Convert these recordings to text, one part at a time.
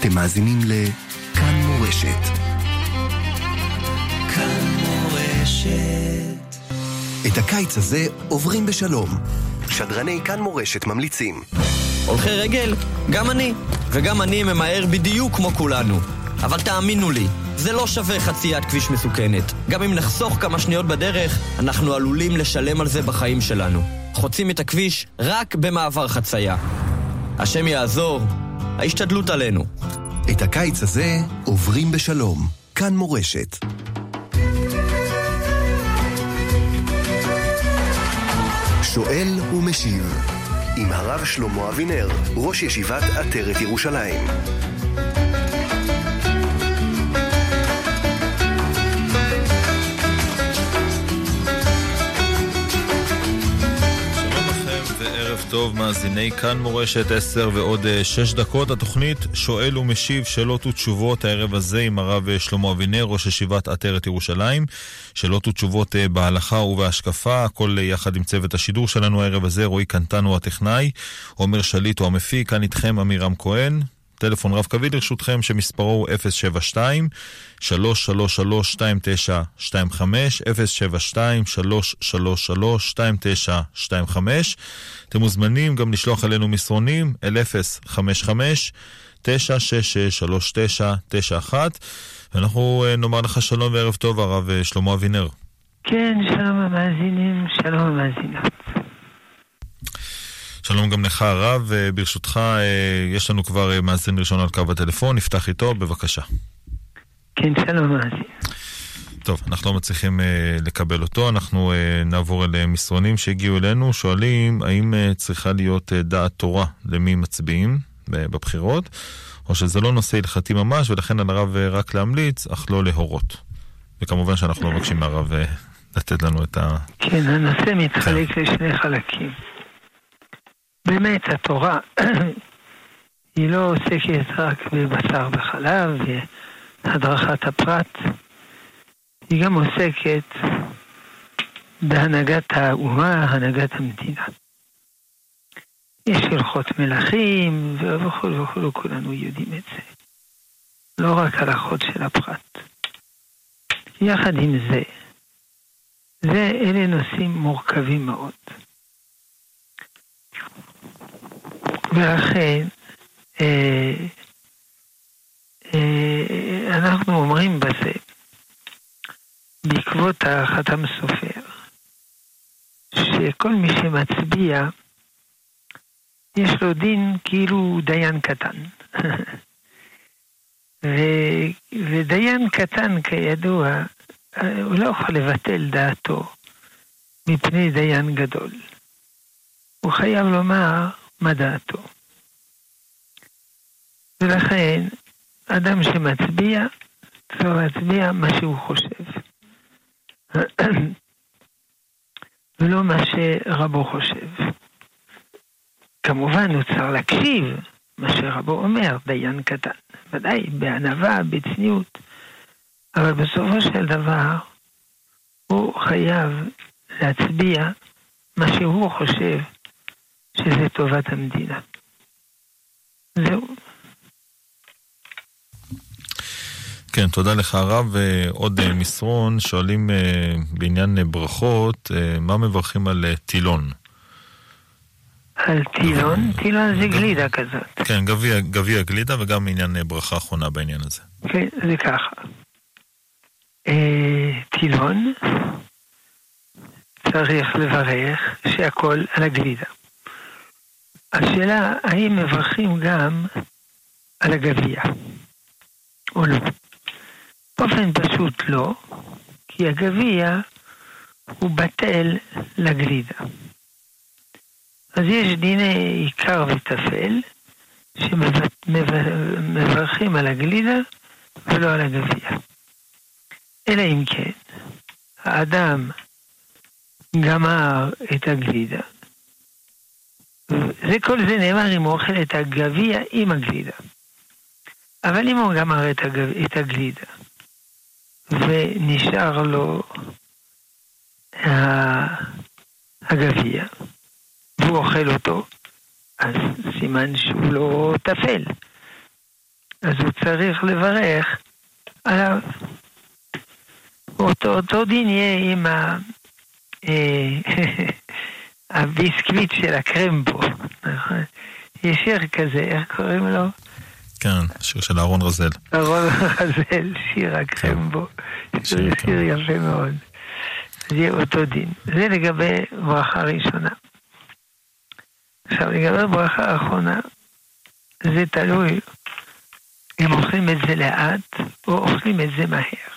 אתם מאזינים לכאן מורשת. כאן מורשת. את הקיץ הזה עוברים בשלום. שדרני כאן מורשת ממליצים. הולכי רגל? גם אני. וגם אני ממהר בדיוק כמו כולנו. אבל תאמינו לי, זה לא שווה חציית כביש מסוכנת. גם אם נחסוך כמה שניות בדרך, אנחנו עלולים לשלם על זה בחיים שלנו. חוצים את הכביש רק במעבר חצייה. השם יעזור, ההשתדלות עלינו. את הקיץ הזה עוברים בשלום. כאן מורשת. שואל ומשיב עם הרב שלמה אבינר, ראש ישיבת עטרת ירושלים. טוב, מאזיני כאן מורשת 10 ועוד 6 דקות. התוכנית שואל ומשיב שאלות ותשובות הערב הזה עם הרב שלמה אבינר, ראש ישיבת עטרת ירושלים. שאלות ותשובות בהלכה ובהשקפה, הכל יחד עם צוות השידור שלנו הערב הזה, רועי קנטן הוא הטכנאי, עומר שליט הוא המפיק, כאן איתכם עמירם כהן. טלפון רב קווי לרשותכם שמספרו הוא 072 333 2925 072 333 2925 אתם מוזמנים גם לשלוח אלינו מסרונים אל 055 966 3991 ואנחנו נאמר לך שלום וערב טוב הרב שלמה אבינר. כן, שלום המאזינים, שלום המאזינות. שלום גם לך הרב, ברשותך יש לנו כבר מאזין ראשון על קו הטלפון, נפתח איתו, בבקשה. כן, שלום מאזין. טוב, אנחנו לא מצליחים uh, לקבל אותו, אנחנו uh, נעבור אל מסרונים שהגיעו אלינו, שואלים האם uh, צריכה להיות uh, דעת תורה למי מצביעים uh, בבחירות, או שזה לא נושא הלכתי ממש, ולכן על הרב uh, רק להמליץ, אך לא להורות. וכמובן שאנחנו לא מבקשים מהרב uh, לתת לנו את ה... כן, הנושא מתחלק כן. לשני חלקים. באמת, התורה היא לא עוסקת רק בבשר וחלב והדרכת הפרט, היא גם עוסקת בהנהגת האומה, הנהגת המדינה. יש הלכות מלכים וכו' וכו', כולנו יודעים את זה. לא רק הלכות של הפרט. יחד עם זה, זה, אלה נושאים מורכבים מאוד. ולכן אה, אנחנו אומרים בזה, בעקבות החתם סופר, שכל מי שמצביע, יש לו דין כאילו דיין קטן. ו, ודיין קטן, כידוע, הוא לא יכול לבטל דעתו מפני דיין גדול. הוא חייב לומר מה דעתו. ולכן, אדם שמצביע, צריך להצביע מה שהוא חושב. ולא מה שרבו חושב. כמובן, הוא צריך להקשיב מה שרבו אומר, דיין קטן. ודאי, בענווה, בצניעות. אבל בסופו של דבר, הוא חייב להצביע מה שהוא חושב שזה טובת המדינה. זהו. כן, תודה לך הרב. עוד מסרון, שואלים בעניין ברכות, מה מברכים על טילון? על טילון? טילון זה גלידה כזאת. כן, גביע, גביע גלידה וגם עניין ברכה אחרונה בעניין הזה. כן, זה ככה. טילון, צריך לברך שהכל על הגלידה. השאלה, האם מברכים גם על הגביע, או לא? באופן פשוט לא, כי הגביע הוא בטל לגלידה. אז יש דיני עיקר וטפל שמברכים על הגלידה ולא על הגביע. אלא אם כן, האדם גמר את הגלידה, זה כל זה נאמר אם הוא אוכל את הגביע עם הגלידה. אבל אם הוא גמר את. את הגלידה ונשאר לו הגביע והוא אוכל אותו, אז סימן שהוא לא טפל. אז הוא צריך לברך עליו. אותו, אותו דין יהיה עם ה... אה, הביסקוויט של הקרמבו, נכון? יש שיר כזה, איך קוראים לו? כן, שיר של אהרון רזל. אהרון רזל, שיר הקרמבו. כן. זה שיר יפה מאוד. זה יהיה אותו דין. זה לגבי ברכה ראשונה. עכשיו, לגבי ברכה אחרונה, זה תלוי אם אוכלים את זה לאט או אוכלים את זה מהר.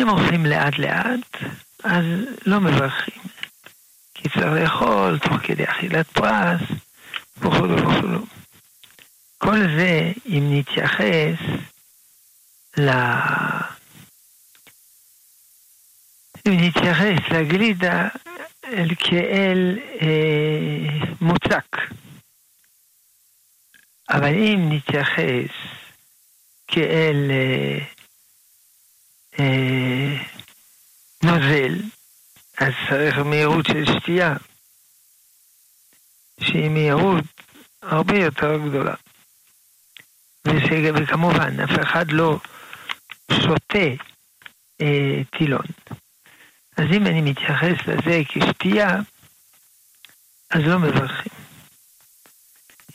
אם אוכלים לאט לאט, אז לא מברכים. כי צריך לאכול תוך כדי אכילת פרס, וכולו וכולו. כל זה, אם נתייחס ל... אם נתייחס לגלידה אל כאל אה, מוצק. אבל אם נתייחס כאל אה, אה, נוזל, אז צריך מהירות של שתייה, שהיא מהירות הרבה יותר גדולה. וכמובן, אף אחד לא שותה אה, טילון. אז אם אני מתייחס לזה כשתייה, אז לא מברכים.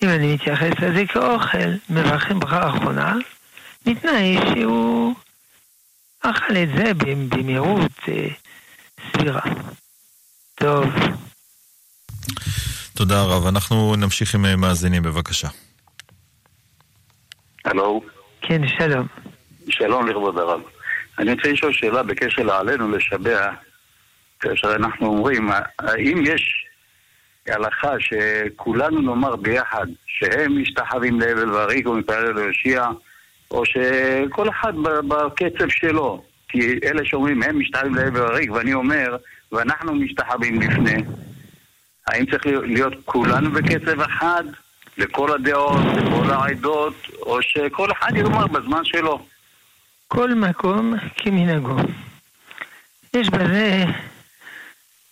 אם אני מתייחס לזה כאוכל, מברכים ברכה אחרונה, בתנאי שהוא אכל את זה במהירות אה, סבירה. טוב. תודה רב. אנחנו נמשיך עם אה, מאזינים, בבקשה. הלו. כן, שלום. שלום לכבוד הרב. אני רוצה לשאול שאלה בקשר לעלינו לשבח, כאשר אנחנו אומרים, האם יש הלכה שכולנו נאמר ביחד שהם משתחווים להבל וריק ומתפלל להושיע, או שכל אחד בקצב שלו. כי אלה שאומרים הם משתחווים להבל וריק, ואני אומר, ואנחנו משתחווים לפני. האם צריך להיות כולנו בקצב אחד, לכל הדעות, לכל העדות, או שכל אחד יאמר בזמן שלו? כל מקום כמנהגו. יש בזה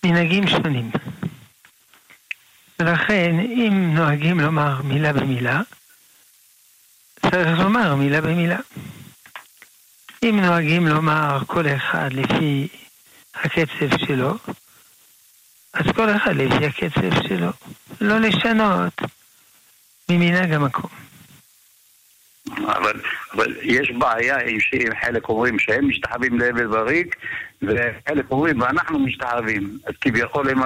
מנהגים שונים. ולכן, אם נוהגים לומר מילה במילה, צריך לומר מילה במילה. אם נוהגים לומר כל אחד לפי הקצב שלו, אז כל אחד לפי הקצב שלו. לא לשנות ממנהג המקום. אבל, אבל יש בעיה עם שחלק אומרים שהם משתחווים להבל וריק, וחלק אומרים ואנחנו משתחווים. אז כביכול הם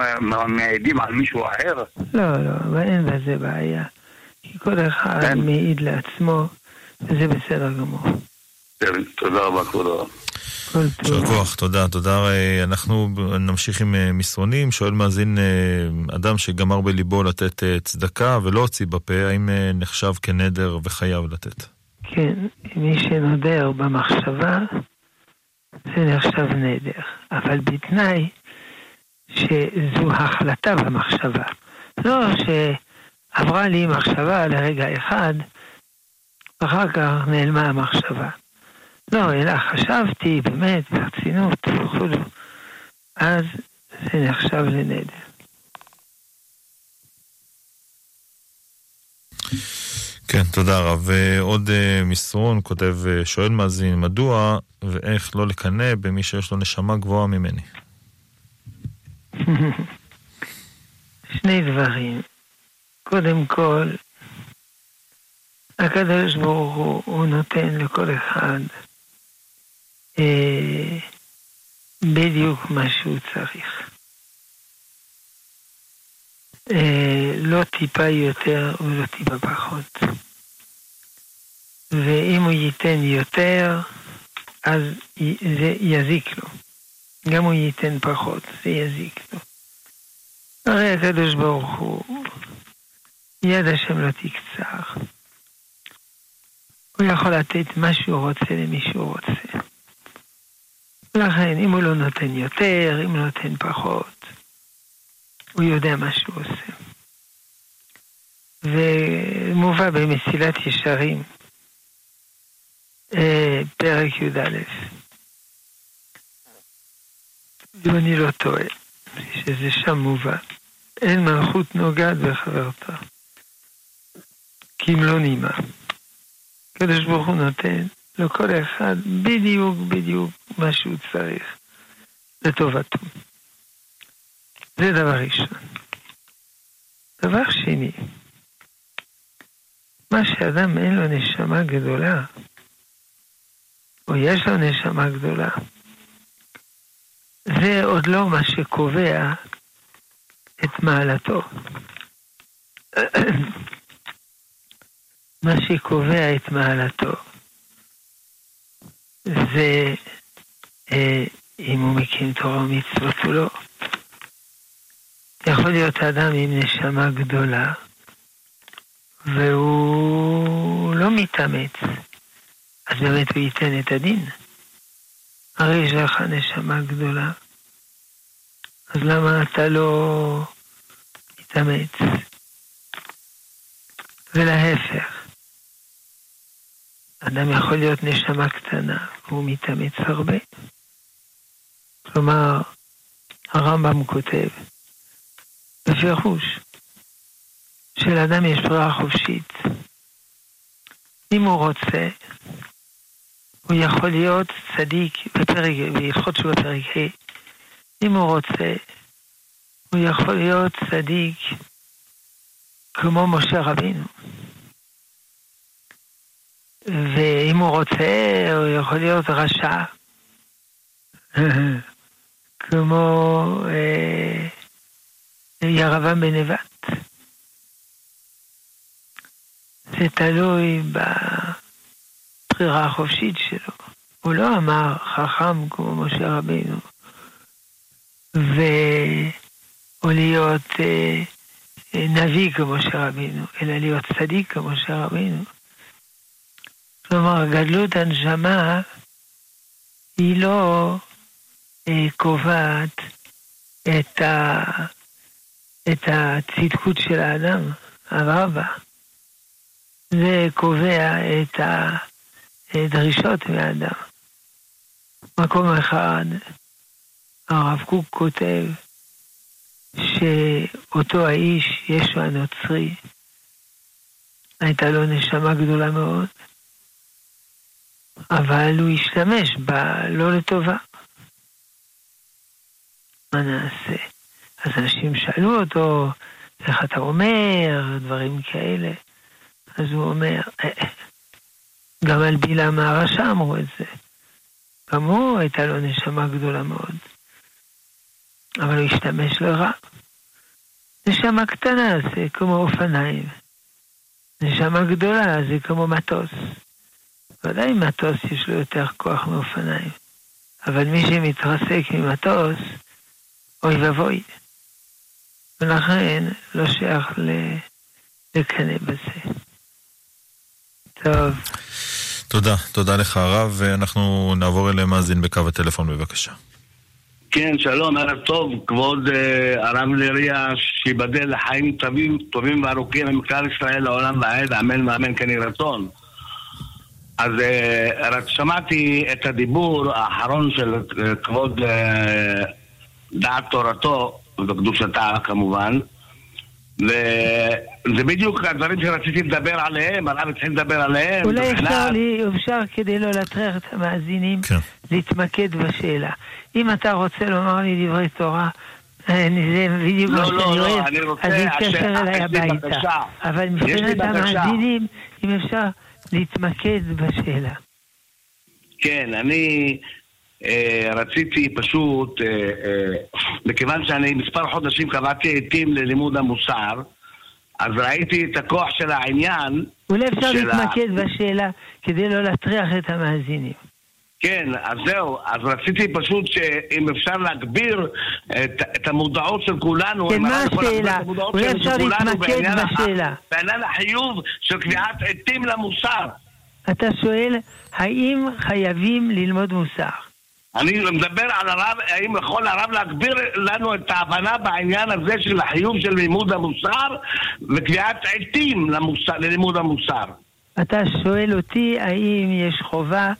מעידים על מישהו אחר? לא, לא, אין בזה בעיה. כי כל אחד כן. מעיד לעצמו, וזה בסדר גמור. כן, תודה רבה, כבוד הרב. יישר כוח, תודה, תודה. אנחנו נמשיך עם אה, מסרונים. שואל מאזין אה, אדם שגמר בליבו לתת אה, צדקה ולא הוציא בפה, האם נחשב כנדר וחייב לתת? כן, מי שנודר במחשבה, זה נחשב נדר. אבל בתנאי שזו החלטה במחשבה. לא שעברה לי מחשבה לרגע אחד, ואחר כך נעלמה המחשבה. לא, אלא חשבתי באמת ברצינות וכו', אז זה נחשב לנדר. כן, תודה רב. עוד uh, מסרון כותב, uh, שואל מאזין, מדוע ואיך לא לקנא במי שיש לו נשמה גבוהה ממני? שני דברים. קודם כל, הקדוש ברוך הוא, הוא נותן לכל אחד אה, בדיוק מה שהוא צריך. אה, לא טיפה יותר ולא טיפה פחות. ואם הוא ייתן יותר, אז זה יזיק לו. גם הוא ייתן פחות, זה יזיק לו. הרי הקדוש ברוך הוא, יד השם לא תקצר. הוא יכול לתת מה שהוא רוצה למי שהוא רוצה. לכן, אם הוא לא נותן יותר, אם הוא נותן פחות, הוא יודע מה שהוא עושה. ומובא במסילת ישרים, אה, פרק י"א. אם אני לא טועה, שזה שם מובא, אין מלכות נוגעת בחברתה, כי אם לא נימה. הקדוש ברוך הוא נותן לכל אחד בדיוק בדיוק מה שהוא צריך לטובתו. זה דבר ראשון. דבר שני, מה שאדם אין לו נשמה גדולה, או יש לו נשמה גדולה, זה עוד לא מה שקובע את מעלתו. מה שקובע את מעלתו זה אה, הוא מקים תורה ומצוות או לא. יכול להיות אדם עם נשמה גדולה, והוא לא מתאמץ, אז באמת הוא ייתן את הדין. הרי יש לך נשמה גדולה, אז למה אתה לא מתאמץ? ולהפך, אדם יכול להיות נשמה קטנה, והוא מתאמץ הרבה. כלומר, הרמב"ם כותב, בפירוש, שלאדם יש ברירה חופשית. אם הוא רוצה, הוא יכול להיות צדיק בפרק, בהלכות שהוא בפרק ה', אם הוא רוצה, הוא יכול להיות צדיק כמו משה רבינו. ואם הוא רוצה, הוא יכול להיות רשע, כמו אה, ירבעם בן נבט. זה תלוי בבחירה החופשית שלו. הוא לא אמר חכם כמו משה רבינו, ו... או להיות אה, אה, נביא כמו משה רבינו, אלא להיות צדיק כמו משה רבינו. כלומר, גדלות הנשמה היא לא אה, קובעת את, ה, את הצדקות של האדם, הרבה. זה קובע את הדרישות מהאדם. מקום אחד, הרב קוק כותב שאותו האיש, ישו הנוצרי, הייתה לו נשמה גדולה מאוד, אבל הוא השתמש בה לא לטובה. מה נעשה? אז אנשים שאלו אותו, איך אתה אומר, דברים כאלה. אז הוא אומר, אה, גם על בלעם הרשע אמרו את זה. גם הוא הייתה לו נשמה גדולה מאוד. אבל הוא השתמש לרע. נשמה קטנה זה כמו אופניים. נשמה גדולה זה כמו מטוס. ודאי מטוס יש לו יותר כוח מאופניים. אבל מי שמתרסק ממטוס, אוי ואבוי. ולכן לא שייך לקנא בזה. טוב. תודה, תודה לך הרב, ואנחנו נעבור אליהם מאזין בקו הטלפון בבקשה. כן, שלום, ערב טוב, כבוד uh, הרב נריה, שיבדל לחיים טובים, טובים וארוכים עם כלל ישראל לעולם ועד, אמן ואמן כן יהי רצון. אז uh, רק שמעתי את הדיבור האחרון של uh, כבוד uh, דעת תורתו, וקדושתה כמובן, וזה בדיוק הדברים שרציתי לדבר עליהם, הרב התחיל לדבר עליהם. אולי אפשר, לי, אפשר כדי לא להטריח את המאזינים, כן. להתמקד בשאלה. אם אתה רוצה לומר לי דברי תורה, אה, זה בדיוק לא, מה לא, שאני לא, אוהב, אני רוצה, אז יתקשר אליי הביתה. אבל מבחינת המאזינים, אם אפשר להתמקד בשאלה. כן, אני אה, רציתי פשוט, אה, אה, מכיוון שאני מספר חודשים קבעתי עתים ללימוד המוסר, אז ראיתי את הכוח של העניין. אולי אפשר להתמקד ה... בשאלה כדי לא להטריח את המאזינים. כן, אז זהו, אז רציתי פשוט שאם אפשר להגביר את, את המודעות של כולנו, כן, מה השאלה? אולי אפשר להתמקד בשאלה. בעניין החיוב של קביעת עתים למוסר. אתה שואל, האם חייבים ללמוד מוסר? אני מדבר על הרב, האם יכול הרב להגביר לנו את ההבנה בעניין הזה של החיוב של לימוד המוסר וקביעת עתים למוסר, ללימוד המוסר. אתה שואל אותי האם יש חובה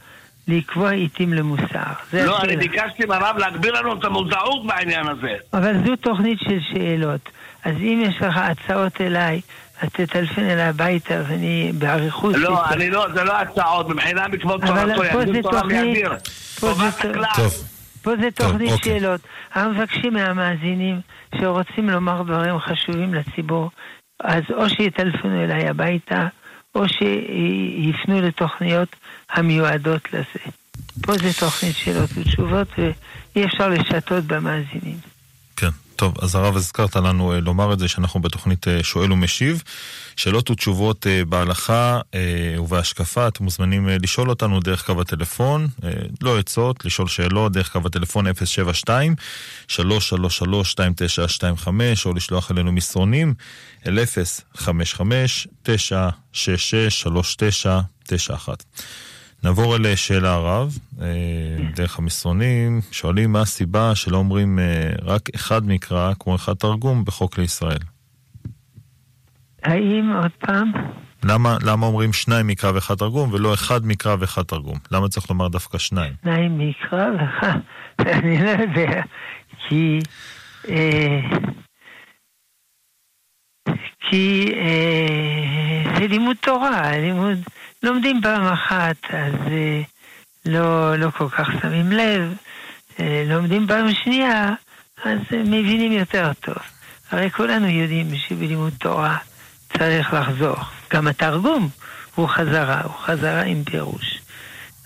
לקבוע עתים למוסר. לא, אני ביקשתי מהרב להגביר לנו את המודעות בעניין הזה. אבל זו תוכנית של שאלות. אז אם יש לך הצעות אליי תטלפן אליי הביתה ואני באריכות... לא, אני לא, זה לא הצעות, מבחינה מצוות תורתו, יהדות תורה. טוב. פה זה תוכנית אוקיי. שאלות. אנחנו מבקשים מהמאזינים שרוצים לומר דברים חשובים לציבור, אז או שיטלפנו אליי הביתה, או שיפנו לתוכניות המיועדות לזה. פה זה תוכנית שאלות ותשובות, ואי אפשר לשתות במאזינים. טוב, אז הרב הזכרת לנו אה, לומר את זה שאנחנו בתוכנית אה, שואל ומשיב. שאלות ותשובות אה, בהלכה ובהשקפה, אתם מוזמנים לשאול אותנו דרך קו הטלפון, לא עצות, לשאול שאלות דרך קו הטלפון 072-333-2925, או לשלוח אלינו מסרונים אל 055-966-3991. נעבור אל שאלה הרב, אה, דרך המסרונים, שואלים מה הסיבה שלא אומרים אה, רק אחד מקרא כמו אחד תרגום בחוק לישראל. האם, עוד פעם? למה, למה אומרים שניים מקרא ואחד תרגום ולא אחד מקרא ואחד תרגום? למה צריך לומר דווקא שניים? שניים מקרא ואחד, אני לא יודע, כי... אה, כי אה, זה לימוד תורה, לימוד, לומדים פעם אחת, אז אה, לא, לא כל כך שמים לב, אה, לומדים פעם שנייה, אז אה, מבינים יותר טוב. הרי כולנו יודעים שבלימוד תורה צריך לחזור. גם התרגום הוא חזרה, הוא חזרה עם פירוש.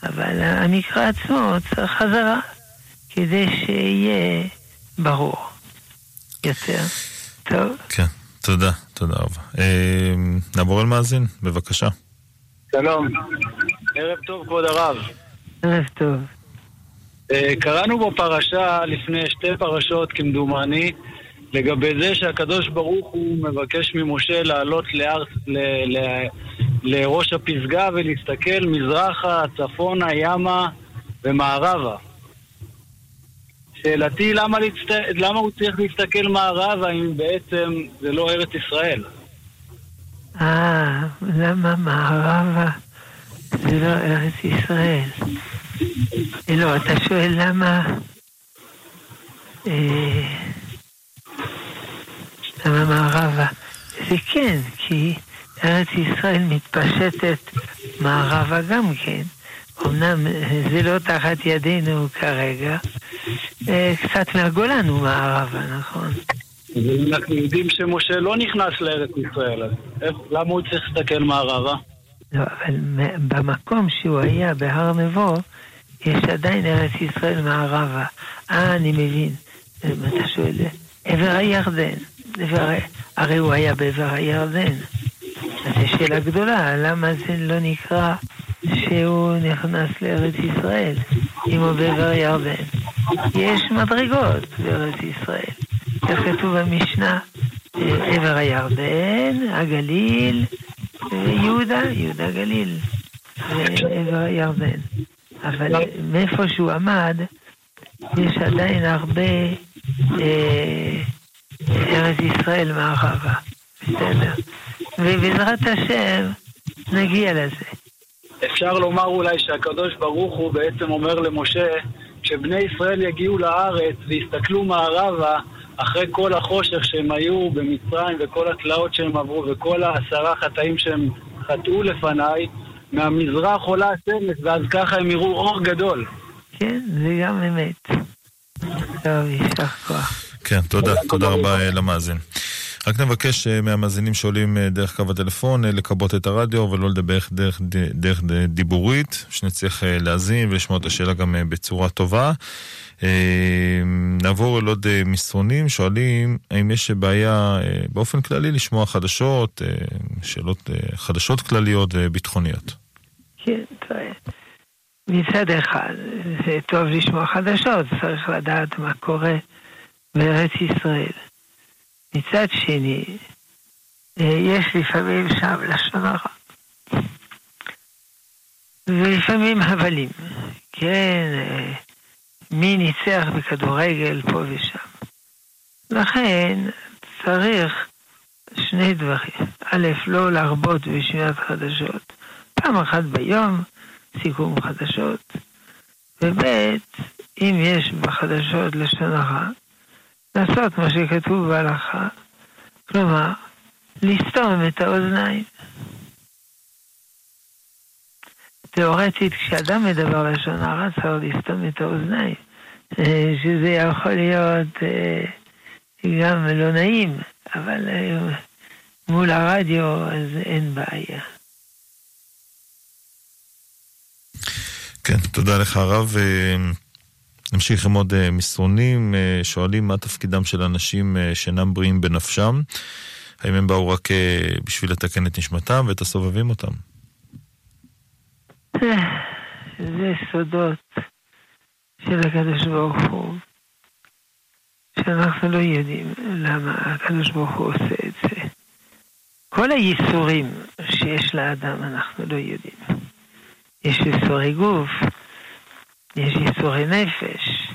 אבל המקרא עצמו צריך חזרה, כדי שיהיה ברור יותר. טוב. כן, תודה, תודה רבה. אה, נעבור אל מאזין, בבקשה. שלום. ערב טוב, כבוד הרב. ערב טוב. אה, קראנו בפרשה לפני שתי פרשות כמדומני, לגבי זה שהקדוש ברוך הוא מבקש ממשה לעלות לארץ, ל, ל, לראש הפסגה ולהסתכל מזרחה, צפונה, ימה ומערבה. שאלתי, למה, להצט... למה הוא צריך להסתכל מערבה אם בעצם זה לא ארץ ישראל? אה, למה מערבה זה לא ארץ ישראל? אה, לא, אתה שואל למה... אה, למה מערבה? זה כן, כי ארץ ישראל מתפשטת מערבה גם כן. אמנם זה לא תחת ידינו כרגע, אה, קצת מהגולן הוא מערבה, נכון? אנחנו יודעים שמשה לא נכנס לארץ ישראל, אז למה הוא צריך להסתכל מערבה? לא, אבל במקום שהוא היה בהר נבו, יש עדיין ארץ ישראל מערבה. אה, אני מבין. אם אתה שואל, עבר הירדן. הרי הוא היה בעבר הירדן. אז זו שאלה גדולה, למה זה לא נקרא שהוא נכנס לארץ ישראל, אם הוא בעבר הירדן? יש מדרגות בארץ ישראל. איך כתוב במשנה? אה, עבר הירדן, הגליל, יהודה, יהודה גליל, ועבר הירדן. אבל מאיפה שהוא עמד, יש עדיין הרבה אה, ארץ ישראל מערבה. בסדר. ובעזרת השם נגיע לזה. אפשר לומר אולי שהקדוש ברוך הוא בעצם אומר למשה שבני ישראל יגיעו לארץ ויסתכלו מערבה אחרי כל החושך שהם היו במצרים וכל התלאות שהם עברו וכל העשרה חטאים שהם חטאו לפניי, מהמזרח עולה השמש ואז ככה הם יראו אור גדול. כן, זה גם אמת. טוב, יישר כוח. כן, תודה, תודה רבה אה, למאזין. רק נבקש אה, מהמאזינים שעולים אה, דרך קו הטלפון אה, לכבות את הרדיו ולא לדבר דרך, דרך, דיבורית, שנצליח להאזין ולשמוע את השאלה גם בצורה טובה. נעבור אל עוד מסרונים, שואלים האם יש בעיה באופן כללי לשמוע חדשות, שאלות חדשות כלליות וביטחוניות. כן. מצד אחד, זה טוב לשמוע חדשות, צריך לדעת מה קורה בארץ ישראל. מצד שני, אה, יש לפעמים שם לשון הרע. ולפעמים הבלים. כן, אה, מי ניצח בכדורגל פה ושם. לכן צריך שני דברים. א', לא להרבות בשמיעת חדשות. פעם אחת ביום, סיכום חדשות. וב', אם יש בחדשות לשון הרע, לעשות מה שכתוב בהלכה. כלומר, לסתום את האוזניים. תאורטית, כשאדם מדבר לשון הרע, צריך לסתום את האוזניים. אה, שזה יכול להיות אה, גם לא נעים, אבל אה, מול הרדיו אז אין בעיה. כן, תודה לך הרב. נמשיך עם עוד מסרונים. שואלים מה תפקידם של אנשים שאינם בריאים בנפשם. האם הם באו רק בשביל לתקן את נשמתם ואת הסובבים אותם? זה סודות של הקדוש ברוך הוא, שאנחנו לא יודעים למה הקדוש ברוך הוא עושה את זה. כל הייסורים שיש לאדם אנחנו לא יודעים. יש ייסורי גוף, יש ייסורי נפש.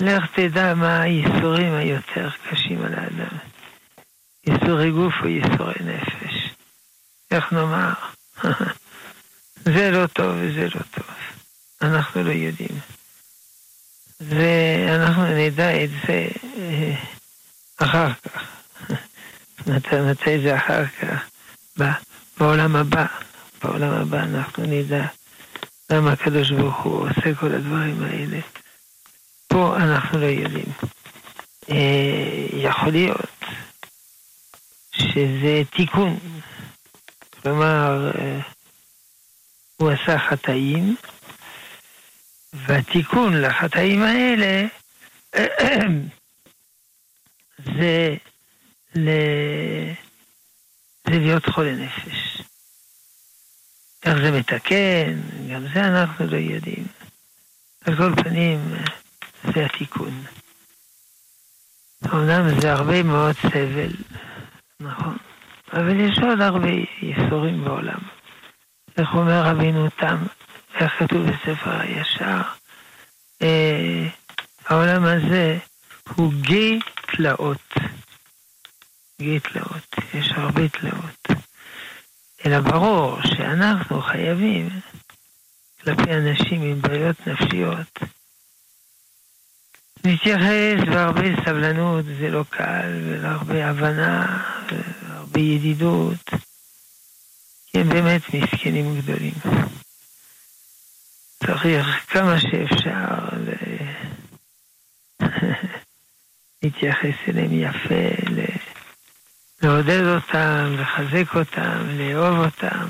לך תדע מה הייסורים היותר קשים על האדם. ייסורי גוף או ייסורי נפש. איך נאמר? זה לא טוב וזה לא טוב. אנחנו לא יודעים. ואנחנו נדע את זה אה, אחר כך. מתי, מתי זה אחר כך? בעולם הבא. בעולם הבא אנחנו נדע למה הקדוש ברוך הוא עושה כל הדברים האלה. פה אנחנו לא יודעים. אה, יכול להיות שזה תיקון. כלומר, אה, הוא עשה חטאים, והתיקון לחטאים האלה זה, ל... זה להיות חולה נפש. איך זה מתקן, גם זה אנחנו לא יודעים. על כל פנים, זה התיקון. אמנם זה הרבה מאוד סבל, נכון, אבל יש עוד הרבה ייסורים בעולם. איך אומר רבינו תם, איך כתוב בספר הישר, אה, העולם הזה הוא גיא תלאות. גיא תלאות, יש הרבה תלאות. אלא ברור שאנחנו חייבים, כלפי אנשים עם בעיות נפשיות, להתייחס בהרבה סבלנות, זה לא קל, ולהרבה הבנה, והרבה ידידות. כי הם באמת מסכנים גדולים. צריך כמה שאפשר להתייחס אליהם יפה, לעודד אותם, לחזק אותם, לאהוב אותם,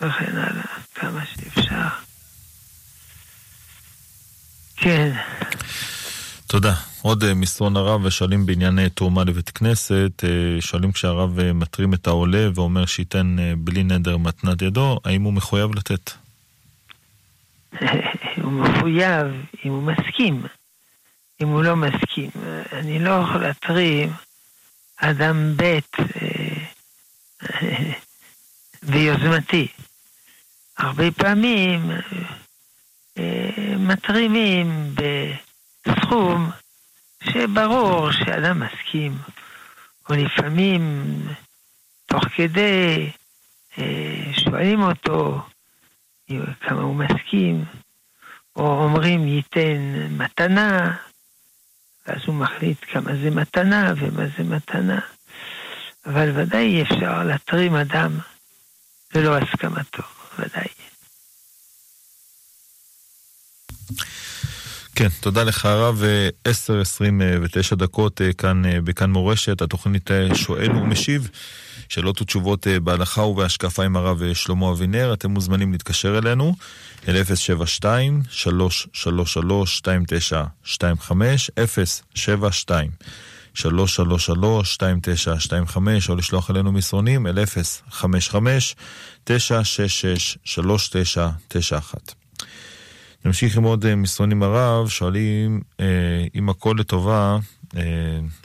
וכן הלאה, כמה שאפשר. כן. תודה. עוד אה, מסרון הרב ושואלים בעניין תרומה לבית כנסת, אה, שואלים כשהרב אה, מטרים את העולה ואומר שייתן בלי נדר מתנת ידו, האם הוא מחויב לתת? הוא מחויב אם הוא מסכים. אם הוא לא מסכים. אני לא יכול להתרים אדם ב' ביוזמתי. הרבה פעמים מתרימים בסכום שברור שאדם מסכים, או לפעמים תוך כדי אה, שואלים אותו כמה הוא מסכים, או אומרים ייתן מתנה, ואז הוא מחליט כמה זה מתנה ומה זה מתנה. אבל ודאי אי אפשר להתרים אדם ללא הסכמתו, ודאי. כן, תודה לך הרב. 10.29 דקות אה, כאן אה, בכאן מורשת, התוכנית אה, שואל ומשיב. שאלות ותשובות בהלכה ובהשקפה עם הרב שלמה אבינר, אתם מוזמנים להתקשר אלינו אל 072-333-2925, 072-333-2925, או לשלוח אלינו מסרונים אל 055-966-3991. נמשיך עם עוד אה, מסרונים הרב, שואלים אה, אם הכל לטובה, אה,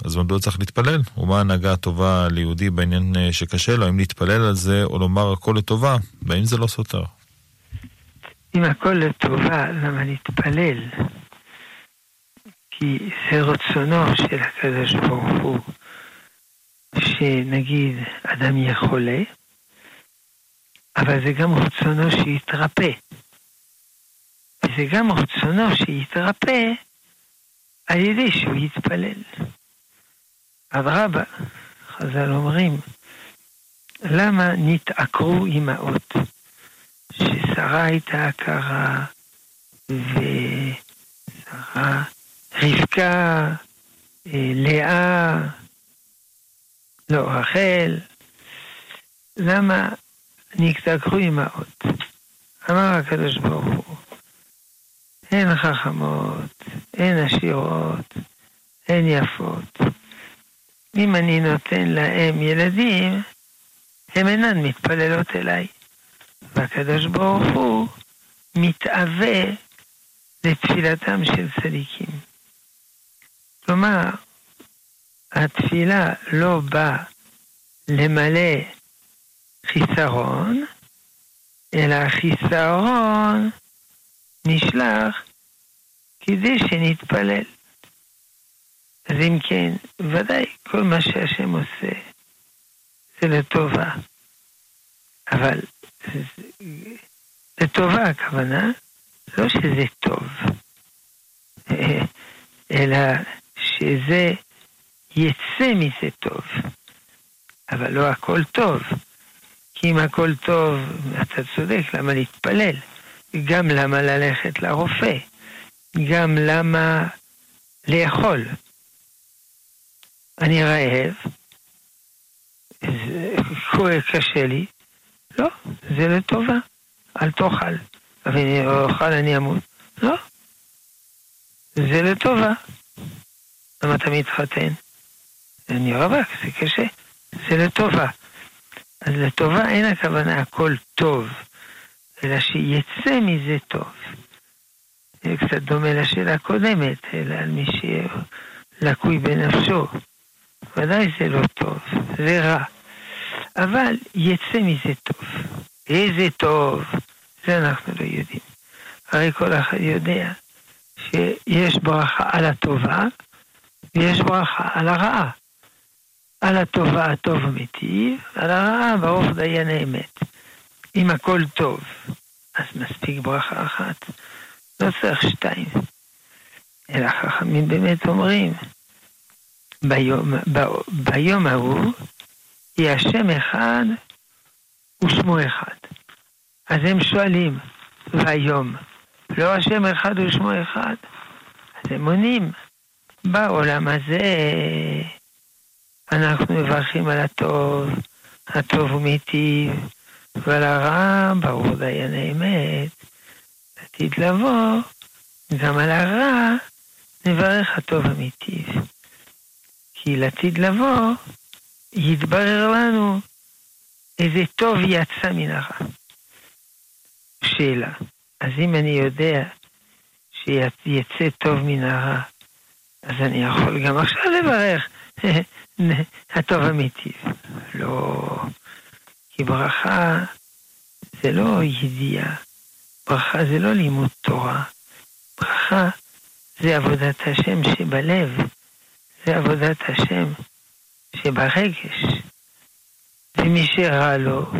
אז מדוע צריך להתפלל? ומה ההנהגה הטובה ליהודי בעניין שקשה לו, אם להתפלל על זה או לומר הכל לטובה, והאם זה לא סותר? אם הכל לטובה, למה להתפלל? כי זה רצונו של הקדוש ברוך הוא, שנגיד אדם יהיה חולה, אבל זה גם רצונו שיתרפא. וזה גם רצונו שיתרפא על ידי שהוא יתפלל. אדרבה, חז"ל אומרים למה נתעקרו אמהות? ששרה הייתה עקרה, ושרה, רבקה, אה, לאה, לא, רחל, למה נתעקרו אמהות? אמר הקדוש ברוך הוא, הן חכמות, הן עשירות, הן יפות. אם אני נותן להם ילדים, הן אינן מתפללות אליי. והקדוש ברוך הוא מתאווה לתפילתם של צדיקים. כלומר, התפילה לא באה למלא חיסרון, אלא החיסרון נשלח כדי שנתפלל. אז אם כן, ודאי כל מה שהשם עושה זה לטובה. אבל לטובה הכוונה, לא שזה טוב, אלא שזה יצא מזה טוב. אבל לא הכל טוב. כי אם הכל טוב, אתה צודק, למה להתפלל? גם למה ללכת לרופא? גם למה לאכול? אני רעב, זה קשה לי, לא, זה לטובה, אל תאכל. אבל אם אוכל אני אמות. לא, זה לטובה. למה אתה מתחתן? אני רווק, זה קשה, זה לטובה. אז לטובה אין הכוונה הכל טוב, אלא שיצא מזה טוב. זה קצת דומה לשאלה הקודמת, אלא על מי שלקוי בנפשו. ודאי זה לא טוב, זה רע. אבל יצא מזה טוב. איזה טוב, זה אנחנו לא יודעים. הרי כל אחד יודע שיש ברכה על הטובה ויש ברכה על הרעה. על הטובה הטוב ומיטיב, על הרעה ברוך דיין האמת. אם הכל טוב, אז מספיק ברכה אחת, לא צריך שתיים. אלא חכמים באמת אומרים, ביום, ב, ביום ההוא היא השם אחד ושמו אחד. אז הם שואלים, והיום, לא השם אחד ושמו אחד? אז הם עונים, בעולם הזה אנחנו מברכים על הטוב, הטוב הוא מיטיב, ועל הרע, ברור דיין האמת, עתיד לבוא, גם על הרע נברך הטוב המיטיב. כי לעתיד לבוא, יתברר לנו איזה טוב יצא מן הרע. שאלה, אז אם אני יודע שיצא טוב מן הרע, אז אני יכול גם עכשיו לברך הטוב אמיתי. לא, כי ברכה זה לא ידיעה, ברכה זה לא לימוד תורה, ברכה זה עבודת השם שבלב, זה עבודת השם שברגש. ומי שרע לו,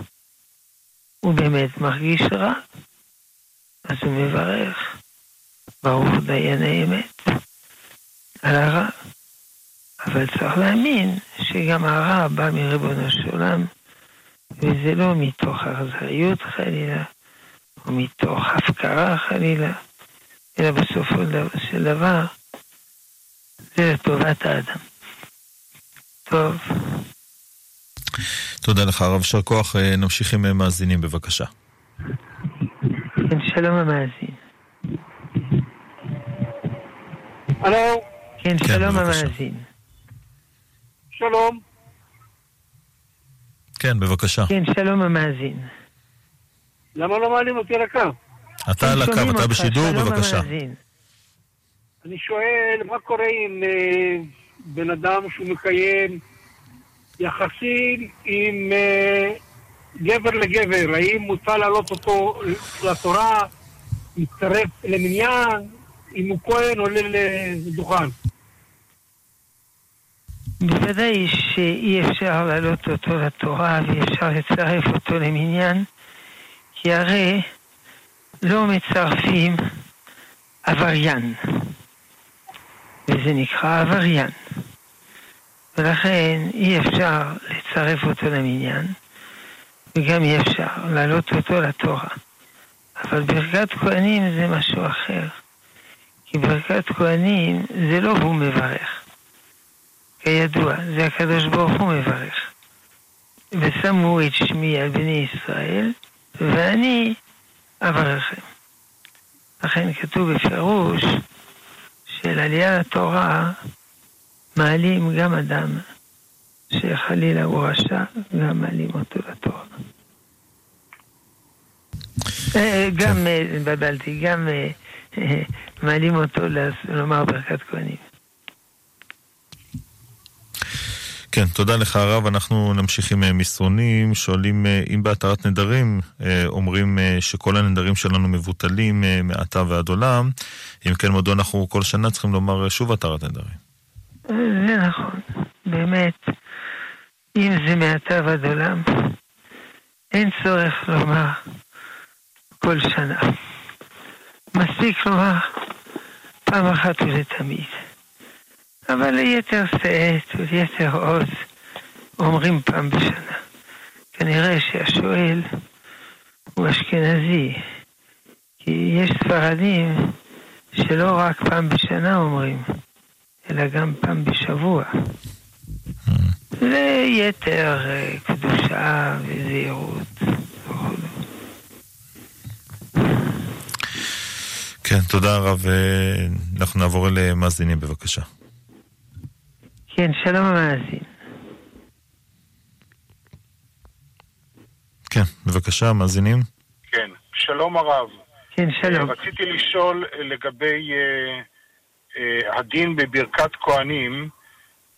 הוא באמת מרגיש רע, אז הוא מברך, ברוך דיין האמת, על הרע. אבל צריך להאמין שגם הרע בא מריבונו של עולם, וזה לא מתוך אכזריות חלילה, או מתוך הפקרה חלילה, אלא בסופו של דבר זה לטובת האדם. טוב. תודה לך, הרב יישר כוח. אה, נמשיך עם מאזינים, בבקשה. כן, שלום המאזין. הלו? כן, כן שלום המאזין. שלום. כן, בבקשה. כן, שלום המאזין. למה לא מעלים אותי על הקו? אתה על הקו, אתה בשידור, בבקשה. אני שואל, מה קורה עם אה, בן אדם שהוא מקיים יחסים עם אה, גבר לגבר? האם מותר להעלות אותו לתורה, להצטרף למניין, אם הוא כהן עולה לדוכן? בוודאי שאי אפשר להעלות אותו לתורה ואי אפשר לצרף אותו למניין, כי הרי לא מצרפים עבריין, וזה נקרא עבריין. ולכן אי אפשר לצרף אותו למניין, וגם אי אפשר להעלות אותו לתורה. אבל ברכת כהנים זה משהו אחר. כי ברכת כהנים זה לא הוא מברך. כידוע, זה הקדוש ברוך הוא מברך. ושמו את שמי על בני ישראל, ואני אברכם. לכן כתוב בפירוש של עלייה לתורה מעלים גם אדם שחלילה הוא רשע, גם מעלים אותו לתורה. אה, גם, אה, התבלבלתי, גם אה, מעלים אותו לומר ברכת כהנים. כן, תודה לך הרב. אנחנו נמשיך עם מסרונים. שואלים אם בהתרת נדרים אומרים שכל הנדרים שלנו מבוטלים מעתה ועד עולם. אם כן, מדוע אנחנו כל שנה צריכים לומר שוב התרת נדרים? זה נכון, באמת. אם זה מעתה ועד עולם, אין צורך לומר כל שנה. מספיק לומר פעם אחת ולתמיד. אבל ליתר שאת וליתר עוז אומרים פעם בשנה. כנראה שהשואל הוא אשכנזי, כי יש ספרדים שלא רק פעם בשנה אומרים, אלא גם פעם בשבוע. ליתר אה, קדושה וזהירות. כן, תודה רב. אנחנו נעבור אל מאזינים בבקשה. כן, שלום המאזין. כן, בבקשה, מאזינים. כן, שלום הרב. כן, שלום. רציתי לשאול לגבי uh, uh, הדין בברכת כהנים.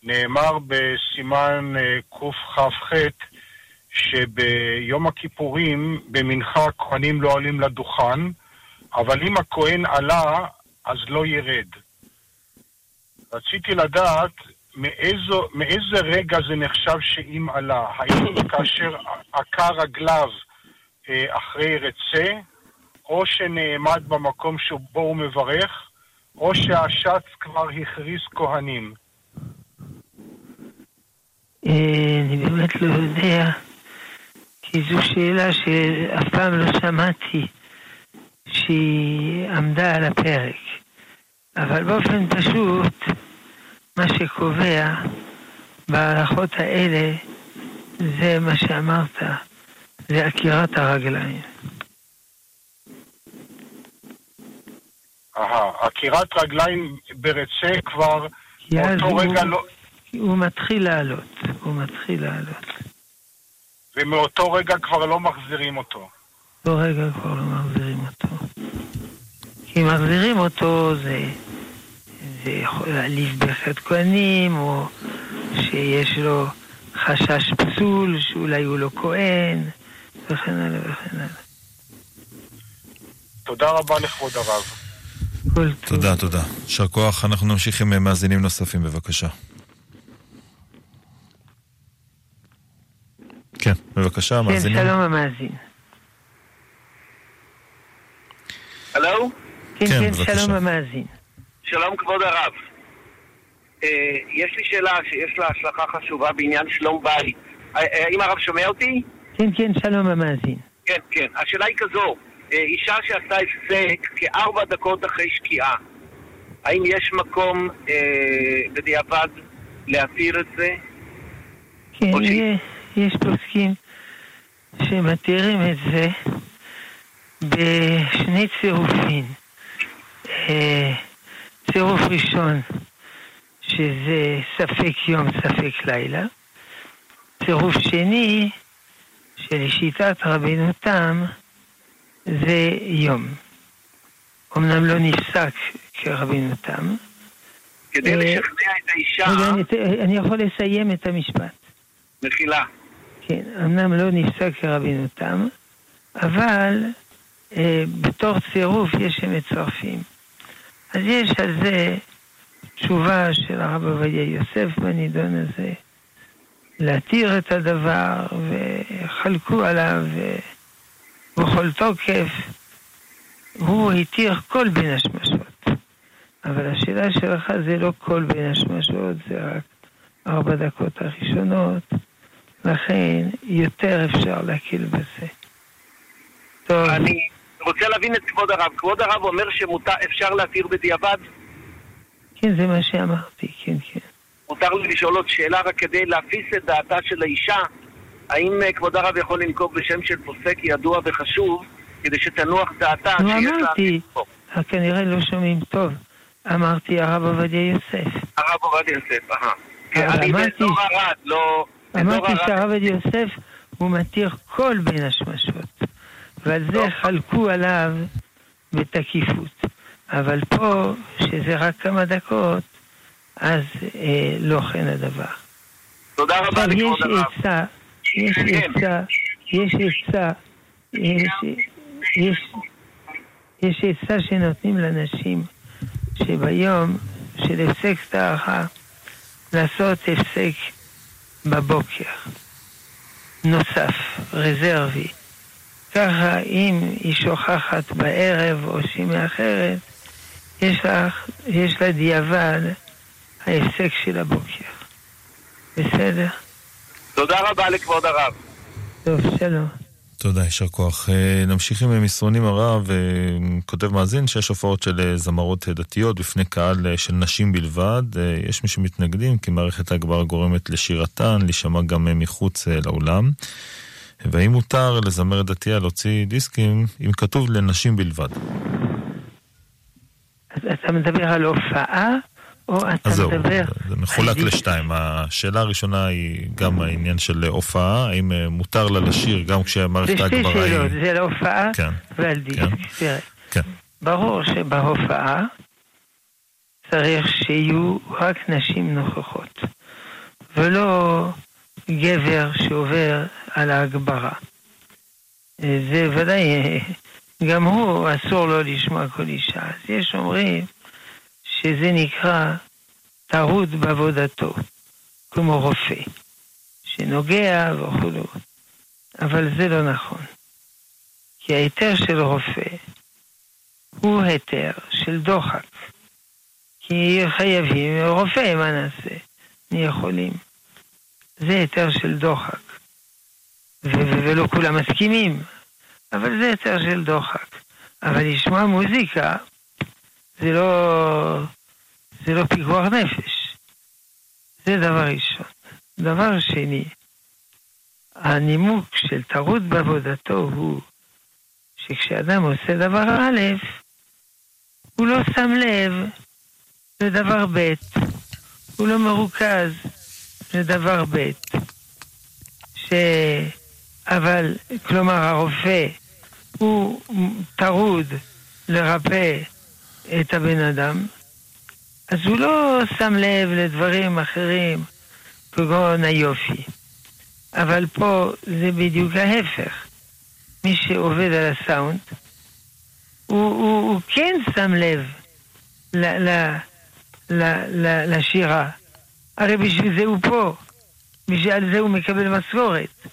נאמר בסימן uh, קכ"ח שביום הכיפורים במנחה הכהנים לא עולים לדוכן, אבל אם הכהן עלה, אז לא ירד. רציתי לדעת מאיזו, מאיזה רגע זה נחשב שאם עלה? האם כאשר עקה רגליו אה, אחרי רצה, או שנעמד במקום שבו הוא מברך, או שהשץ כבר הכריז כהנים? אה, אני באמת לא יודע, כי זו שאלה שאף פעם לא שמעתי שהיא עמדה על הפרק. אבל באופן פשוט, מה שקובע בהלכות האלה זה מה שאמרת, זה עקירת הרגליים. אהה, עקירת רגליים ברצה כבר באותו רגע לא... הוא מתחיל לעלות, הוא מתחיל לעלות. ומאותו רגע כבר לא מחזירים אותו. באותו רגע כבר לא מחזירים אותו. כי מחזירים אותו זה יכול להעליב ברכת כהנים, או שיש לו חשש פסול, שאולי הוא לא כהן, וכן הלאה וכן הלאה. תודה רבה לכבוד הרב. תודה, תודה. יישר כוח. אנחנו נמשיך עם מאזינים נוספים, בבקשה. כן, בבקשה, מאזינים. כן, שלום המאזין. הלו? כן, כן, כן. שלום המאזין. שלום כבוד הרב. אה, יש לי שאלה שיש לה השלכה חשובה בעניין שלום בית. אה, אה, האם הרב שומע אותי? כן, כן, שלום המאזין. כן, כן. השאלה היא כזו, אישה שעשתה הפסק כארבע דקות אחרי שקיעה, האם יש מקום אה, בדיעבד להתיר את זה? כן, יש- יש פוסקים שמתירים את זה בשני צירופים. אה, צירוף ראשון, שזה ספק יום, ספק לילה. צירוף שני, שלשיטת רבינו תם, זה יום. אמנם לא נפסק כרבינו תם. כדי אה, לשכנע את האישה, רגע, אני- אני יכול לסיים את המשפט. מחילה. כן, אמנם לא נפסק כרבינו תם, אבל אה, בתור צירוף יש שמצרפים. אז יש על זה תשובה של הרב עובדיה יוסף בנידון הזה, להתיר את הדבר, וחלקו עליו בכל תוקף. הוא התיר כל בין השמשות. אבל השאלה שלך זה לא כל בין השמשות, זה רק ארבע דקות הראשונות. לכן יותר אפשר להקל בזה. טוב. אני רוצה להבין את כבוד הרב. כבוד הרב אומר שאפשר להתיר בדיעבד? כן, זה מה שאמרתי, כן, כן. מותר לי לשאול עוד שאלה רק כדי להפיס את דעתה של האישה. האם אה, כבוד הרב יכול לנקוב בשם של פוסק ידוע וחשוב כדי שתנוח דעתה שיש לה... אמרתי, כנראה לא שומעים טוב. אמרתי הרב עובדיה יוסף. הרב עובדיה יוסף, אהה. אני אמרתי- באזור ערד, לא... אמרתי ערד- שהרב עובדיה יוסף הוא מתיר כל בין השמשות. ועל זה חלקו עליו בתקיפות. אבל פה, שזה רק כמה דקות, אז אה, לא כן הדבר. תודה רבה לכבוד הרב. עצה, יש עצה, יש עצה, יש, יש, יש עצה שנותנים לנשים שביום של הפסק טהרה לעשות הפסק בבוקר, נוסף, רזרבי. ככה אם היא שוכחת בערב או שהיא מאחרת, יש, לך, יש לה דיעבד ההפסק של הבוקר. בסדר? תודה רבה לכבוד הרב. טוב, שלום. תודה, יישר כוח. אה, נמשיך עם מסרונים הרב, אה, כותב מאזין שיש הופעות של אה, זמרות דתיות בפני קהל של נשים בלבד. יש מי שמתנגדים כי מערכת ההגברה גורמת לשירתן, להישמע גם מחוץ לאולם. והאם מותר לזמרת דתייה להוציא דיסקים אם כתוב לנשים בלבד? אז אתה מדבר על הופעה, או אתה אז זהו, מדבר... זה מחולק על דיסק? לשתיים. השאלה הראשונה היא גם העניין של הופעה, האם אה, מותר לה לשיר גם זה כשמערכת שתי ההגברה היא... שאלות, זה להופעה כן, ועל דיסק. תראה, כן. ברור שבהופעה צריך שיהיו רק נשים נוכחות, ולא גבר שעובר על ההגברה. אה, זה ודאי, גם הוא אסור לו לשמוע כל אישה. אז יש אומרים שזה נקרא טרוד בעבודתו, כמו רופא, שנוגע וכו'. אבל זה לא נכון. כי ההיתר של רופא הוא היתר של דוחק. כי חייבים, רופא, מה נעשה? נהיה יכולים. זה היתר של דוחק. ולא כולם מסכימים, אבל זה היתר של דוחק. אבל לשמוע מוזיקה זה לא, זה לא פיקוח נפש. זה דבר ראשון. דבר שני, הנימוק של טרוד בעבודתו הוא שכשאדם עושה דבר א', הוא לא שם לב לדבר ב', הוא לא מרוכז לדבר ב', ש... אבל, כלומר, הרופא הוא טרוד לרפא את הבן אדם, אז הוא לא שם לב לדברים אחרים, כגון היופי. אבל פה זה בדיוק ההפך. מי שעובד על הסאונד, הוא, הוא, הוא כן שם לב ל, ל, ל, ל, לשירה. הרי בשביל זה הוא פה. בשביל זה הוא מקבל משכורת.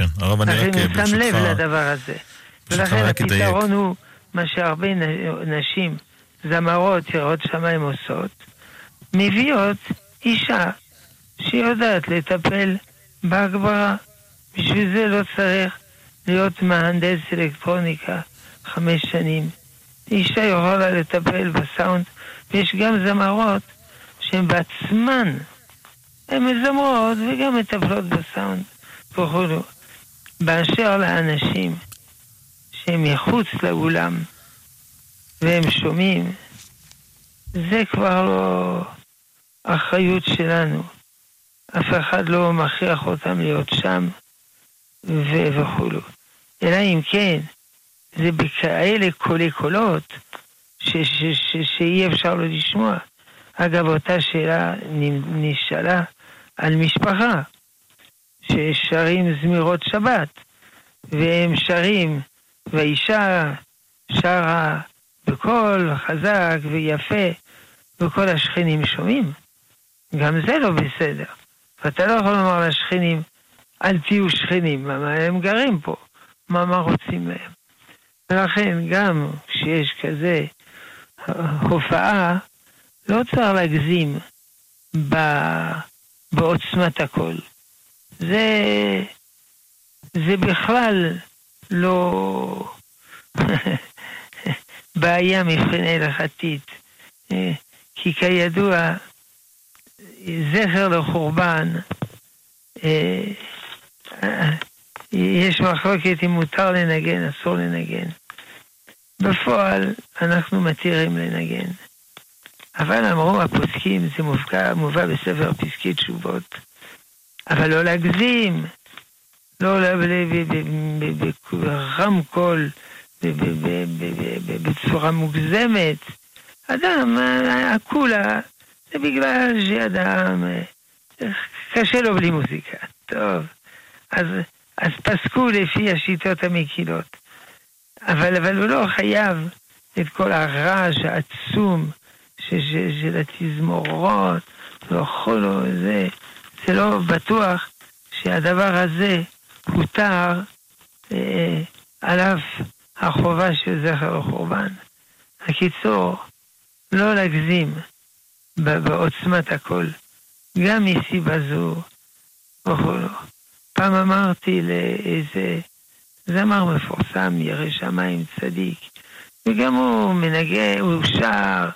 כן, הרב, אני רק לכן אה, הוא שם לב ברשותך... לדבר הזה. ברשותך ולכן. הפתרון הוא מה שהרבה נשים, זמרות, יראות שמיים עושות, מביאות אישה שיודעת לטפל בהגברה. בשביל זה לא צריך להיות מהנדס אלקטרוניקה חמש שנים. אישה יכולה לטפל בסאונד, ויש גם זמרות שהן בעצמן, הן מזמרות וגם מטפלות בסאונד וכו'. באשר לאנשים שהם מחוץ לאולם והם שומעים, זה כבר לא אחריות שלנו. אף אחד לא מכריח אותם להיות שם ו- וכולו. אלא אם כן, זה בכאלה קולי קולות ש- ש- ש- שאי אפשר לא לשמוע. אגב, אותה שאלה נשאלה על משפחה, ששרים זמירות שבת, והם שרים, והאישה שרה בקול חזק ויפה, וכל השכנים שומעים. גם זה לא בסדר. ואתה לא יכול לומר לשכנים, אל תהיו שכנים, מה, הם גרים פה, מה, מה רוצים מהם? ולכן גם כשיש כזה הופעה, לא צריך להגזים ב, בעוצמת הקול. זה, זה בכלל לא בעיה מבחינה הלכתית. אה, כי כידוע, זכר לחורבן, אה, יש מחלוקת אם מותר לנגן, אסור לנגן. בפועל אנחנו מתירים לנגן. אבל אמרו הפוסקים, זה מובא בספר פסקי תשובות, אבל לא להגזים, לא ברמקול, בצורה מוגזמת. אדם, הכולה, זה בגלל שאדם, קשה לו בלי מוזיקה. טוב, אז, אז פסקו לפי השיטות המקילות. אבל, אבל הוא לא חייב את כל הרעש העצום של התזמורות, וכל זה, זה לא בטוח שהדבר הזה הותר אה, על אף החובה של זכר וחורבן. הקיצור, לא להגזים בעוצמת הכל, גם מסיבה זו וכולו. פעם אמרתי לאיזה זמר מפורסם, ירא שמיים צדיק, וגם הוא מנגן, הוא שר,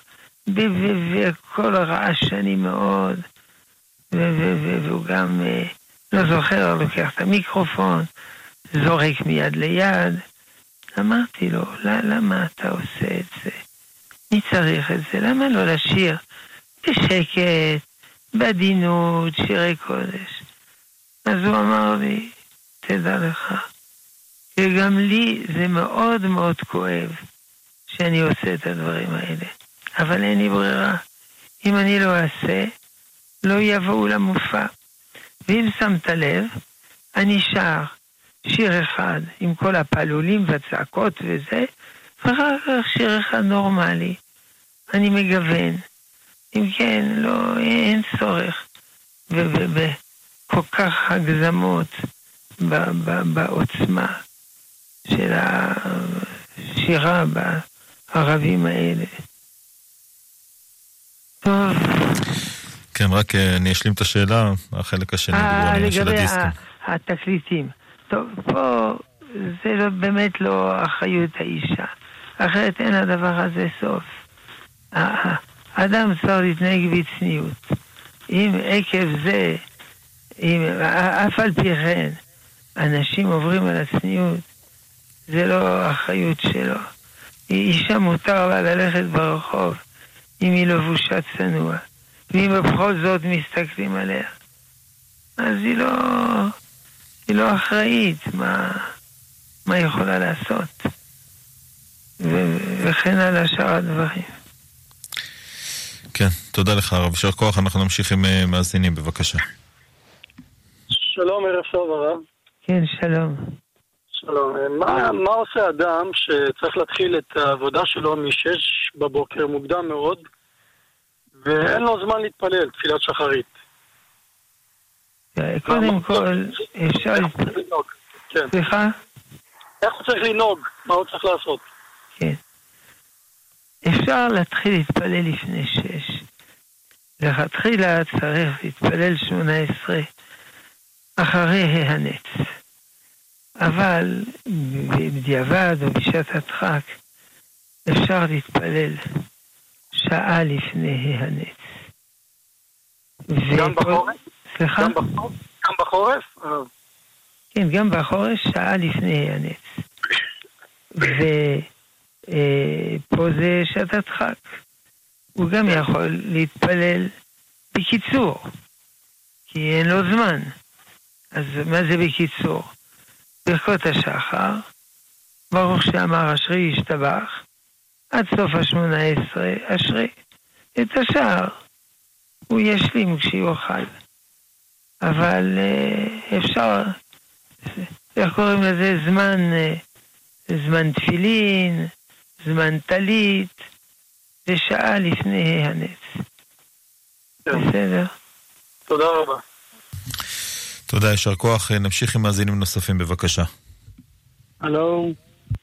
וכל רעשני מאוד, והוא גם אה, לא זוכר, לוקח את המיקרופון, זורק מיד ליד. אמרתי לו, למה אתה עושה את זה? מי צריך את זה? למה לא לשיר בשקט, בעדינות, שירי קודש? אז הוא אמר לי, תדע לך, שגם לי זה מאוד מאוד כואב שאני עושה את הדברים האלה. אבל אין לי ברירה. אם אני לא אעשה, לא יבואו למופע. ואם שמת לב, אני שר שיר אחד עם כל הפעלולים והצעקות וזה, כך שיר אחד נורמלי. אני מגוון. אם כן, לא, אין צורך בכל כך הגזמות בעוצמה של השירה בערבים האלה. כן, רק אה, אני אשלים את השאלה, החלק השני על העניין של הדיסקו. לגבי התקליטים. טוב, פה זה לא, באמת לא אחריות האישה. אחרת אין לדבר הזה סוף. האדם צריך להתנהג בצניעות. אם עקב זה, אם, אף על פי כן, אנשים עוברים על הצניעות, זה לא אחריות שלו. אישה מותר לה ללכת ברחוב אם היא לבושה צנוע, ואם בכל זאת מסתכלים עליה, אז היא לא, היא לא אחראית, מה, מה היא יכולה לעשות? ו- וכן על שאר הדברים. כן, תודה לך הרב. יישר כוח, אנחנו נמשיך עם uh, מאזינים, בבקשה. שלום, ערב טוב הרב. כן, שלום. שלום. מה, מה עושה אדם שצריך להתחיל את העבודה שלו משש בבוקר מוקדם מאוד, ואין לו זמן להתפלל, תפילת שחרית? קודם כל, אפשר... כן. סליחה? איך הוא צריך לנהוג? מה הוא צריך לעשות? כן. אפשר להתחיל להתפלל לפני שש. לכתחילה צריך להתפלל שמונה עשרה אחרי ההנץ. אבל בדיעבד או בשעת הדחק אפשר להתפלל שעה לפני ההנץ. גם בחורף? סליחה? גם בחורף? כן, גם בחורף, שעה לפני הנץ. ופה זה שעת הדחק. הוא גם יכול להתפלל בקיצור, כי אין לו זמן. אז מה זה בקיצור? ברכות השחר, ברוך שאמר אשרי ישתבח, עד סוף השמונה עשרה אשרי. את השאר הוא ישלים כשיוכל. אבל אה, אפשר, איך קוראים לזה? זמן, אה, זמן תפילין, זמן טלית, ושעה לפני הנץ. בסדר? תודה רבה. תודה, יישר כוח. נמשיך עם מאזינים נוספים, בבקשה. הלו.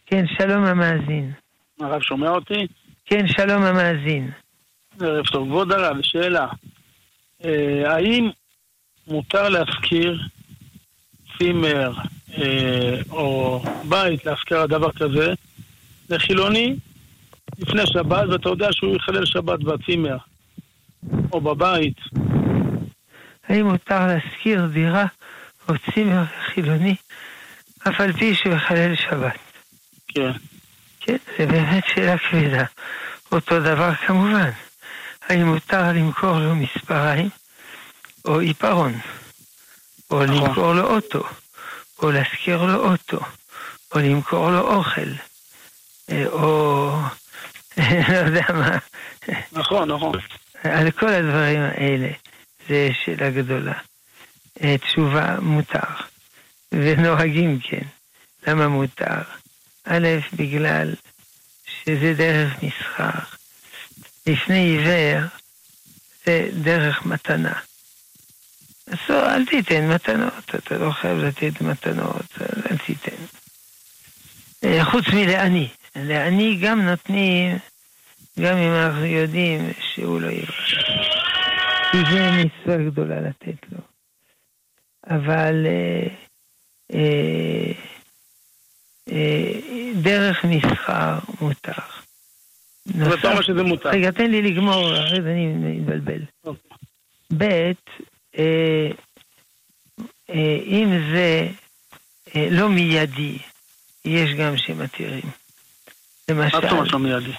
כן, שלום המאזין. הרב שומע אותי? כן, שלום המאזין. ערב טוב. כבוד הרב, שאלה. אה, האם מותר להפקיר צימר אה, או בית להשכרה דבר כזה לחילוני לפני שבת, ואתה יודע שהוא יחלל שבת בצימר או בבית. האם מותר להשכיר דירה או צימר חילוני, אף על פי שהוא יחלל שבת? כן. כן, זה באמת שאלה כבדה. אותו דבר כמובן. האם מותר למכור לו מספריים או עיפרון, או נכון. למכור לו אוטו, או להשכיר לו אוטו, או למכור לו אוכל, אה, או לא יודע מה. נכון, נכון. על כל הדברים האלה זה שאלה גדולה. אה, תשובה מותר, ונוהגים כן. למה מותר? א', בגלל שזה דרך מסחר. לפני עיוור זה דרך מתנה. אז לא, אל תיתן מתנות, אתה לא חייב לתת מתנות, אל תיתן. אה, חוץ מלעני. לעני גם נותנים, גם אם אנחנו יודעים שהוא לא יברך. כי זה מצווה גדולה לתת לו. אבל אה, אה, דרך מסחר מותר. אבל אתה אומר שזה מותר. רגע, תן לי לגמור, אחרי זה אני מתבלבל. ב', אה, אה, אם זה אה, לא מיידי, יש גם שמתירים. מה למשל, זאת אומרת לא מיידי?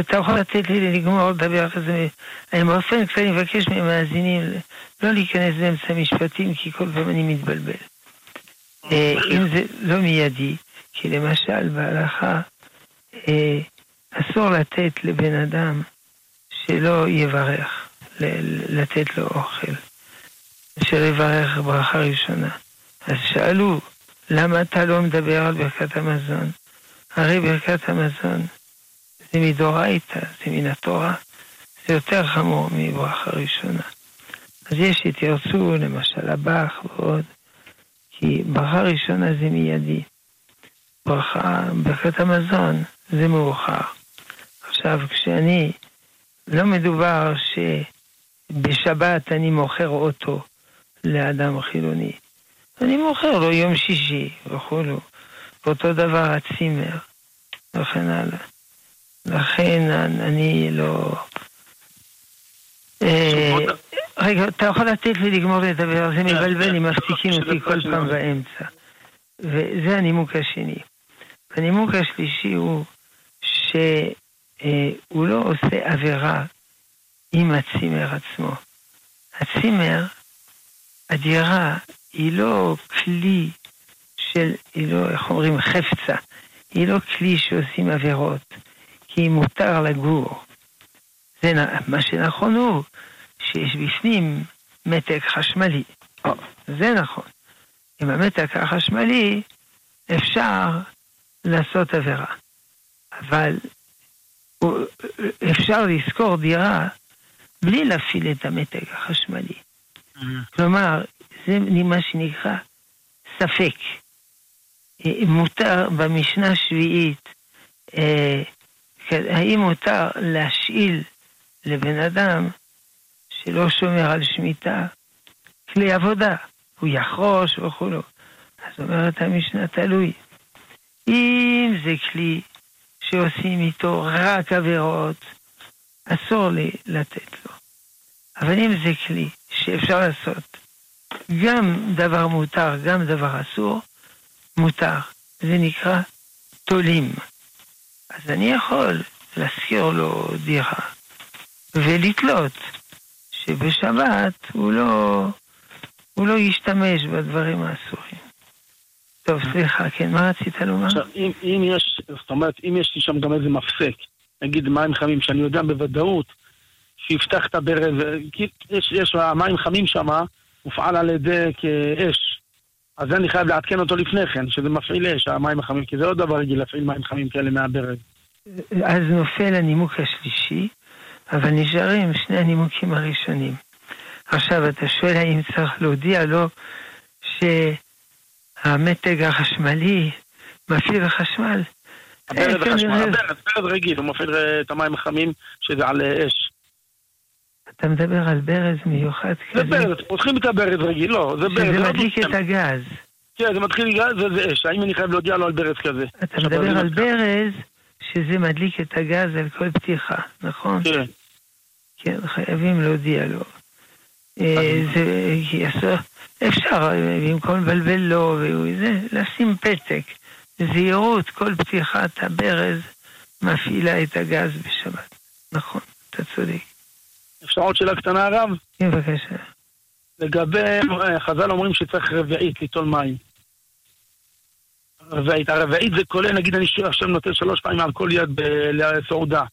אתה יכול לתת לי לגמור, לדבר אחרי זה. אני באופן כללי מבקש מהמאזינים לא להיכנס באמצע משפטים, כי כל פעם אני מתבלבל. אם זה לא מיידי, כי למשל בהלכה אה, אסור לתת לבן אדם שלא יברך, לתת לו אוכל, שלא יברך ברכה ראשונה. אז שאלו, למה אתה לא מדבר על ברכת המזון? הרי ברכת המזון זה מדאורייתא, זה מן התורה, זה יותר חמור מברכה ראשונה. אז יש שתרצו, למשל הבח ועוד, כי ברכה ראשונה זה מיידי. ברכה, ברכת המזון זה מאוחר. עכשיו, כשאני, לא מדובר שבשבת אני מוכר אוטו לאדם חילוני. אני מוכר לו יום שישי וכולו. ואותו דבר הצימר, וכן הלאה. לכן אני לא... אה, רגע, אתה יכול לתת לי לגמור לדבר, זה מבלבל לי, מפסיקים אותי כל פעם באמצע. וזה הנימוק השני. הנימוק השלישי הוא שהוא לא עושה עבירה עם הצימר עצמו. הצימר, הדירה, היא לא כלי של, היא לא, איך אומרים, חפצה. היא לא כלי שעושים עבירות, כי מותר לגור. זה, מה שנכון הוא שיש בפנים מתג חשמלי. זה נכון. עם המתג החשמלי אפשר לעשות עבירה. אבל אפשר לשכור דירה בלי להפעיל את המתג החשמלי. כלומר, זה מה שנקרא ספק. אה, מותר במשנה השביעית, אה, כן, האם מותר להשאיל לבן אדם שלא שומר על שמיטה כלי עבודה, הוא יחרוש וכולו. אז אומרת המשנה, תלוי. אם זה כלי שעושים איתו רק עבירות, אסור לי לתת לו. אבל אם זה כלי שאפשר לעשות גם דבר מותר, גם דבר אסור, מותר. זה נקרא תולים. אז אני יכול להשכיר לו דירה ולתלות שבשבת הוא לא, הוא לא ישתמש בדברים האסורים. טוב, סליחה, כן, מה רצית לומר? עכשיו, אם, אם יש, זאת אומרת, אם יש לי שם גם איזה מפסק, נגיד מים חמים, שאני יודע בוודאות שיפתח את הברז, כי יש, יש מים חמים שם, מופעל על ידי כאש. אז אני חייב לעדכן אותו לפני כן, שזה מפעיל אש, המים החמים, כי זה לא דבר רגיל להפעיל מים חמים כאלה מהברז. אז נופל הנימוק השלישי, אבל נשארים שני הנימוקים הראשונים. עכשיו, אתה שואל האם צריך להודיע לו שהמתג החשמלי מפעיל חשמל? הברז אה, החשמל, כנראה- הברז, ברז רגיל, הוא מפעיל אה, את המים החמים שזה על אה, אש. אתה מדבר על ברז מיוחד זה כזה, ברז, פותחים את הברז רגיל, לא, זה ברז. שזה לא מדליק. את הגז. כן, זה מתחיל לגעת וזה אש. האם אני חייב להודיע לו על ברז כזה? אתה מדבר על ברז שזה מדליק את הגז על כל פתיחה, נכון? כן. כן, חייבים להודיע לו. אה, זה, אפשר, במקום לבלבל לו, וזה, לשים פתק. זהירות, כל פתיחת הברז מפעילה את הגז בשבת. נכון, אתה צודק. אפשר עוד שאלה קטנה, הרב? כן, בבקשה. לגבי, אה, חז"ל אומרים שצריך רביעית ליטול מים. רביעית, הרביעית זה כולל, נגיד אני עכשיו נוטל שלוש פעמים על כל יד לסעודה.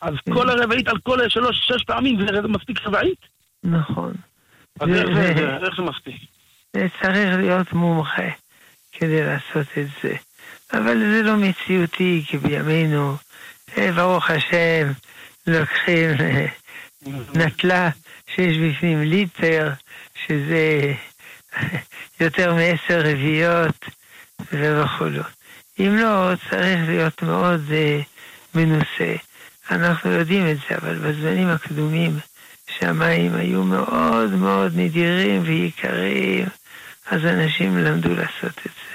אז כן. כל הרביעית על כל שלוש, שש פעמים זה מספיק רביעית? נכון. אז זה- איך מספיק? צריך להיות מומחה כדי לעשות את זה. אבל זה לא מציאותי, כי בימינו, אה, ברוך השם, לוקחים אה, נטלה שיש בפנים ליטר, שזה יותר מעשר רביעיות וכולו. אם לא, צריך להיות מאוד אה, מנוסה. אנחנו יודעים את זה, אבל בזמנים הקדומים, שהמים היו מאוד מאוד נדירים ויקרים, אז אנשים למדו לעשות את זה.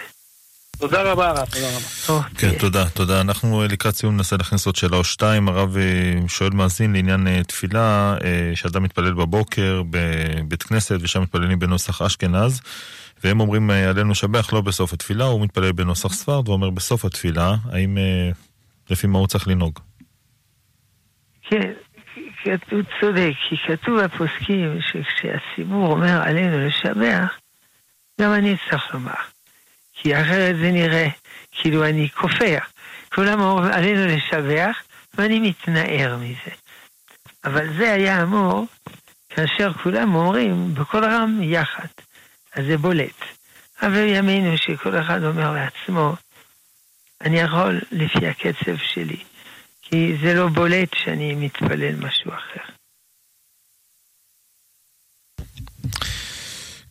תודה רבה, הרב, תודה רבה. כן, תודה, תודה. אנחנו אה, לקראת סיום ננסה להכניס עוד שאלה או שתיים. הרב אה, שואל מאזין לעניין אה, תפילה, שאדם מתפלל בבוקר בבית כנסת ושם מתפללים בנוסח אשכנז, והם אומרים עלינו לשבח לא בסוף התפילה, הוא מתפלל בנוסח ספרד ואומר בסוף התפילה, האם לפי מה הוא צריך לנהוג? כן, כתוב צודק, כי כתוב בפוסקים שכשהציבור אומר עלינו לשבח, גם אני צריך לומר. כי אחרת זה נראה כאילו אני כופר. כולם אומרים עלינו לשבח, ואני מתנער מזה. אבל זה היה אמור כאשר כולם אומרים בקול רם יחד. אז זה בולט. אבל בימינו שכל אחד אומר לעצמו, אני יכול לפי הקצב שלי. זה לא בולט שאני מתפלל משהו אחר.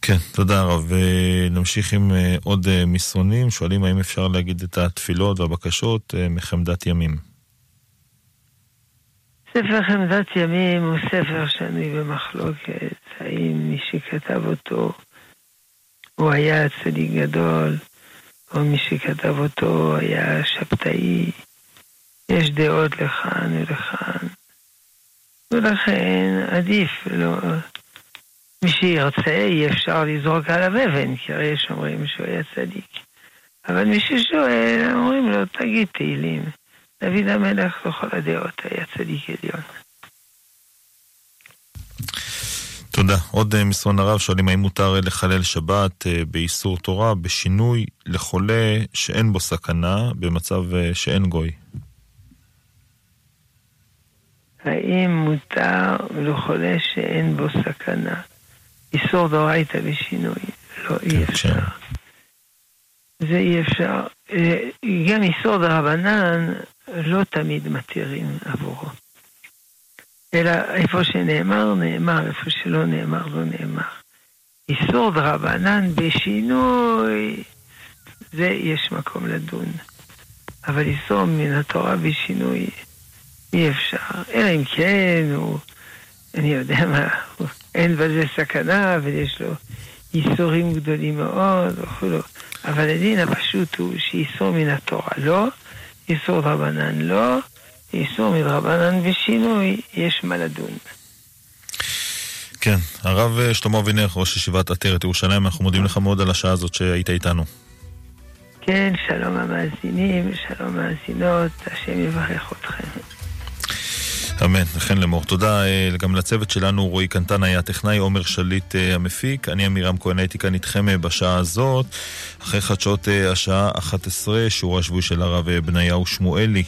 כן, תודה הרב. אה, נמשיך עם אה, עוד אה, מסרונים, שואלים האם אפשר להגיד את התפילות והבקשות אה, מחמדת ימים. ספר חמדת ימים הוא ספר שנוי במחלוקת, האם מי שכתב אותו הוא היה צדיק גדול, או מי שכתב אותו היה שבתאי. יש דעות לכאן ולכאן, ולכן עדיף לא... מי שירצה אי אפשר לזרוק עליו אבן, כי הרי יש אומרים שהוא היה צדיק. אבל מי ששואל, אומרים לו, תגיד תהילים. דוד המלך לכל הדעות היה צדיק עליון. תודה. עוד אה, מסרון הרב שואלים האם מותר לחלל שבת אה, באיסור תורה בשינוי לחולה שאין בו סכנה במצב אה, שאין גוי. האם מותר לחולה שאין בו סכנה? איסור דאורייתא בשינוי. לא, אי אפשר. זה אי אפשר. אה, גם איסור דרבנן לא תמיד מתירים עבורו. אלא איפה שנאמר, נאמר, איפה שלא נאמר, לא נאמר. איסור דרבנן בשינוי, זה יש מקום לדון. אבל איסור מן התורה בשינוי, אי אפשר. אלא אם כן, הוא, אני יודע מה, הוא, אין בזה סכנה, ויש לו איסורים גדולים מאוד וכולו. אבל הדין הפשוט הוא שאיסור מן התורה לא, איסור דרבנן לא, איסור מדרבנן ושינוי, יש מה לדון. כן, הרב שלמה אבינר, ראש ישיבת עטרת ירושלים, אנחנו מודים לך מאוד על השעה הזאת שהיית איתנו. כן, שלום המאזינים, שלום המאזינות, השם יברך אתכם. אמן, וכן לאמור. תודה אה, גם לצוות שלנו, רועי קנטן היה הטכנאי, עומר שליט אה, המפיק. אני עמירם כהן הייתי כאן איתכם אה, בשעה הזאת. אחרי חדשות השעה 11, שיעור השבועי של הרב בניהו שמואלי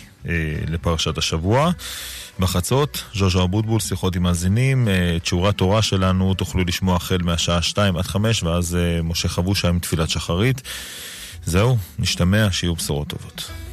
לפרשת השבוע. בחצות, ז'וז'ו אבוטבול, שיחות עם מאזינים. את שיעורי התורה שלנו תוכלו לשמוע החל מהשעה 2 עד 5, ואז משה חבושה עם תפילת שחרית. זהו, נשתמע, שיהיו בשורות טובות.